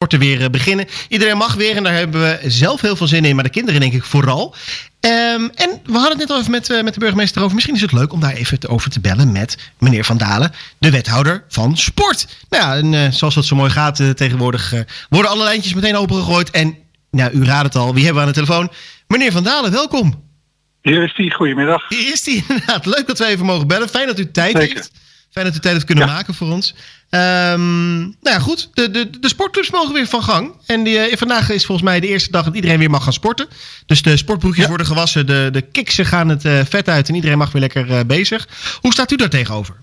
sporten weer eh, beginnen. Iedereen mag weer en daar hebben we zelf heel veel zin in, maar de kinderen denk ik vooral. Ehm, en we hadden het net al even met, eh, met de burgemeester over. Misschien is het leuk om daar even over te bellen met meneer Van Dalen, de wethouder van sport. Nou ja, en eh, zoals dat zo mooi gaat tegenwoordig, worden alle lijntjes meteen opengegooid. En nou, u raadt het al, wie hebben we aan de telefoon? Meneer Van Dalen, welkom. Hier is die, goedemiddag. Hier is hij inderdaad. Leuk dat we even mogen bellen. Fijn dat u tijd Zeker. heeft. Fijn dat u tijd heeft kunnen Ja. maken voor ons. Ehm, nou ja, goed. De, de, de sportclubs mogen weer van gang. En die, eh, vandaag is volgens mij de eerste dag dat iedereen weer mag gaan sporten. Dus de sportbroekjes Ja. worden gewassen. De, de kiksen gaan het eh, vet uit. En iedereen mag weer lekker eh, bezig. Hoe staat u daar tegenover?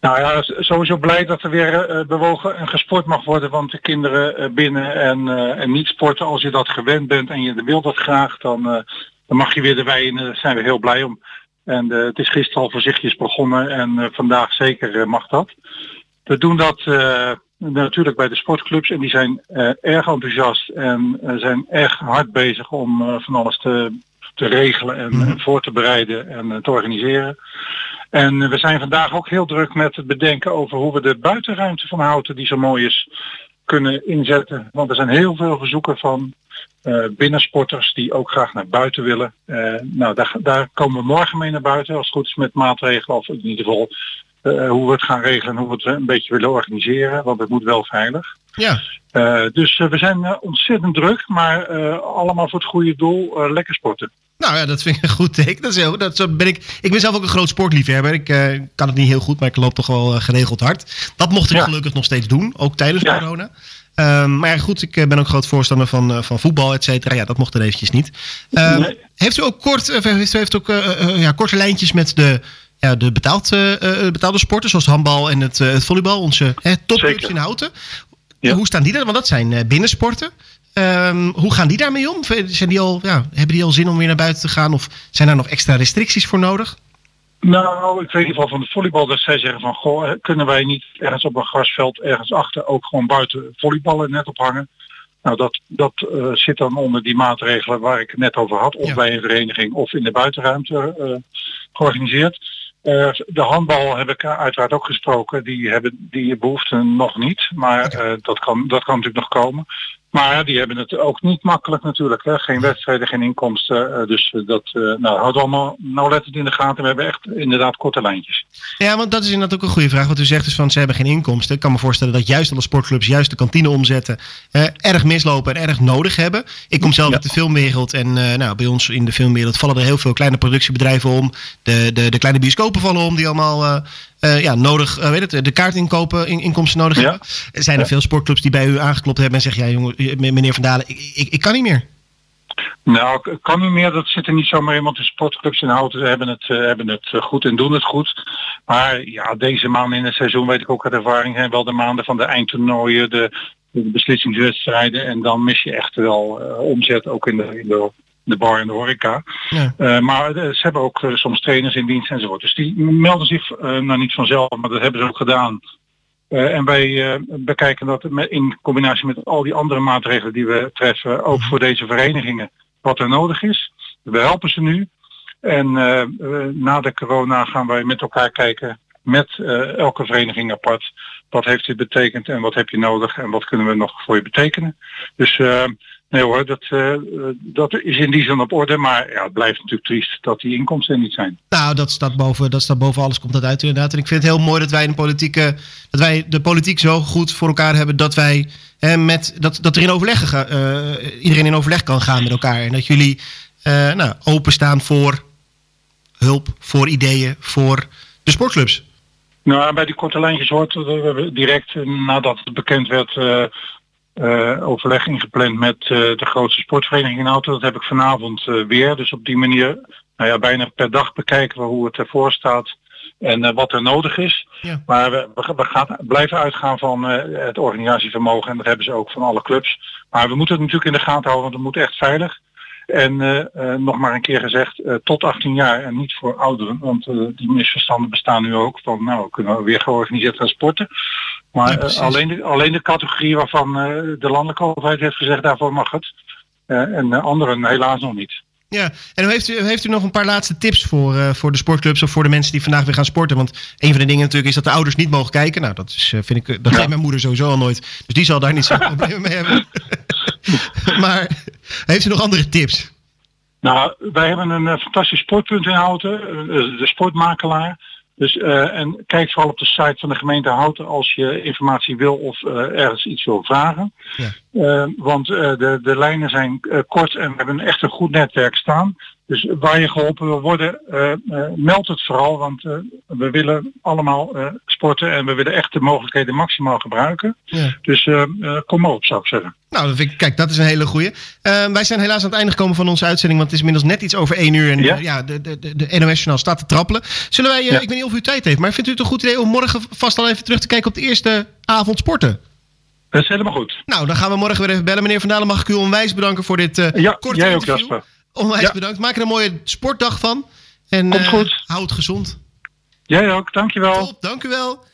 Nou ja, sowieso blij dat er weer eh, bewogen en gesport mag worden. Want de kinderen eh, binnen en, eh, en niet sporten, als je dat gewend bent en je wil dat graag, dan, eh, dan mag je weer erbij en daar zijn we heel blij om. En eh, het is gisteren al voorzichtig begonnen en eh, vandaag zeker eh, mag dat. We doen dat natuurlijk bij de sportclubs en die zijn erg enthousiast en zijn erg hard bezig om van alles te, te regelen en Mhm. voor te bereiden en te organiseren. En we zijn vandaag ook heel druk met het bedenken over hoe we de buitenruimte van Houten, die zo mooi is, kunnen inzetten. Want er zijn heel veel verzoeken van eh, binnensporters die ook graag naar buiten willen. Eh, nou, daar, daar komen we morgen mee naar buiten, als het goed is met maatregelen. Of in ieder geval eh, hoe we het gaan regelen en hoe we het een beetje willen organiseren. Want het moet wel veilig. Ja, dus we zijn ontzettend druk, maar allemaal voor het goede doel. lekker sporten. Nou ja, dat vind ik een goed teken. Dat is heel, dat, zo ben ik, ik ben zelf ook een groot sportliefhebber. Ik eh, kan het niet heel goed, maar ik loop toch wel eh, geregeld hard. Dat mocht ik Ja. gelukkig nog steeds doen, ook tijdens Ja. corona. Ehm, maar ja, goed, ik eh, ben ook groot voorstander van, van voetbal, et cetera. Ja, dat mocht er eventjes niet. Ehm, Nee. Heeft u ook kort, heeft ook, ja, korte lijntjes met de, ja, de betaald, eh, betaalde sporten, zoals handbal en het, het volleybal, onze topclubs in Houten? Ja. Hoe staan die er? Want dat zijn binnensporten. Ehm, hoe gaan die daarmee om? Zijn die al, ja, hebben die al zin om weer naar buiten te gaan? Of zijn daar nog extra restricties voor nodig? Nou, ik weet in ieder geval van de volleybal dat zij zeggen van goh, kunnen wij niet ergens op een grasveld ergens achter ook gewoon buiten volleyballen net ophangen? Nou, dat, dat eh, zit dan onder die maatregelen waar ik het net over had, of Ja. bij een vereniging of in de buitenruimte eh, georganiseerd. Eh, de handbal heb ik uiteraard ook gesproken. Die hebben die behoefte nog niet. Maar dat, kan, dat kan natuurlijk nog komen. Maar die hebben het ook niet makkelijk natuurlijk. Hè. Geen wedstrijden, geen inkomsten. eh, dus eh, dat eh nou, houdt allemaal nauwlettend in de gaten. We hebben echt inderdaad korte lijntjes. Ja, want dat is inderdaad ook een goede vraag. Wat u zegt is van ze hebben geen inkomsten. Ik kan me voorstellen dat juist alle sportclubs juist de kantine omzetten. eh, erg mislopen en erg nodig hebben. Ik kom zelf Ja. uit de filmwereld. En eh, nou, bij ons in de filmwereld vallen er heel veel kleine productiebedrijven om. De, de, de kleine bioscopen vallen om die allemaal eh, ja, nodig, weet het, de kaartinkopen, in, inkomsten nodig Ja. hebben. Zijn er Ja. veel sportclubs die bij u aangeklopt hebben en zeggen: ja, jongen, meneer Van Dalen, ik, ik, ik kan niet meer. Nou, kan niet meer. Dat zit er niet zomaar in. Want de sportclubs in Houten hebben het, eh, hebben het eh, goed en doen het goed. Maar ja, deze maanden in het seizoen weet ik ook uit ervaring zijn wel de maanden van de eindtoernooien, de, de beslissingswedstrijden. En dan mis je echt wel eh, omzet ook in de, in de, de bar en de horeca. Ja. Eh, maar eh, ze hebben ook eh, soms trainers in dienst enzovoort. Dus die melden zich eh, nou niet vanzelf, maar dat hebben ze ook gedaan. Eh, en wij eh, bekijken dat in combinatie met al die andere maatregelen die we treffen, ook voor deze verenigingen, wat er nodig is. We helpen ze nu. En eh, na de corona gaan wij met elkaar kijken, met elke vereniging apart, wat heeft dit betekend en wat heb je nodig en wat kunnen we nog voor je betekenen. Dus nee hoor, dat, eh, dat is in die zin op orde, maar ja, het blijft natuurlijk triest dat die inkomsten er niet zijn. Nou, dat staat, boven, dat staat boven alles, komt dat uit inderdaad. En ik vind het heel mooi dat wij, in de politieke, dat wij de politiek zo goed voor elkaar hebben dat wij hè, met, dat, dat er in overleg eh, iedereen in overleg kan gaan met elkaar. En dat jullie eh nou, openstaan voor hulp, voor ideeën, voor de sportclubs. Nou, bij die korte lijntjes hoort dat we direct nadat het bekend werd eh, overleg ingepland met eh, de grootste sportvereniging in Auto. Dat heb ik vanavond eh, weer. Dus op die manier, nou ja, bijna per dag bekijken we hoe het ervoor staat en wat er nodig is. Ja. Maar we, we, we gaan, blijven uitgaan van het organisatievermogen en dat hebben ze ook van alle clubs. Maar we moeten het natuurlijk in de gaten houden, want het moet echt veilig. En nog maar een keer gezegd, tot 18 jaar en niet voor ouderen. Want die misverstanden bestaan nu ook. Van nou, kunnen we weer georganiseerd gaan sporten. Maar Ja, eh, alleen, de, alleen de categorie waarvan eh, de landelijke overheid heeft gezegd, daarvoor mag het. Eh, en de anderen helaas nog niet. Ja, en heeft u, heeft u nog een paar laatste tips voor, uh, voor de sportclubs of voor de mensen die vandaag weer gaan sporten? Want een van de dingen natuurlijk is dat de ouders niet mogen kijken. Nou, dat is, uh, vind ik, dat ja. mijn moeder sowieso al nooit. Dus die zal daar niet zo'n problemen mee hebben. maar heeft u nog andere tips? Nou, wij hebben een uh, fantastisch sportpunt in Houten, de sportmakelaar. Dus, uh, en kijk vooral op de site van de gemeente Houten als je informatie wil of uh, ergens iets wil vragen. Ja. Uh, want de, de lijnen zijn kort en we hebben echt een goed netwerk staan. Dus waar je geholpen wil worden, meld het vooral. Want we willen allemaal sporten en we willen echt de mogelijkheden maximaal gebruiken. Ja. Dus kom maar op, zou ik zeggen. Nou, ik, kijk, dat is een hele goeie. wij zijn helaas aan het einde gekomen van onze uitzending, want het is inmiddels net iets over één uur. En ja, ja de, de, de, de NOS-journaal staat te trappelen. Zullen wij, ja. ik weet niet of u tijd heeft, maar vindt u het een goed idee om morgen vast al even terug te kijken op de eerste avond sporten? Dat is helemaal goed. Nou, dan gaan we morgen weer even bellen. Meneer Van Dalen, mag ik u onwijs bedanken voor dit uh, ja, korte jij interview. ook, Jasper. Onwijs ja. bedankt. Maak er een mooie sportdag van. En Komt goed. houd gezond. Jij ook, dankjewel. Top, dank u wel.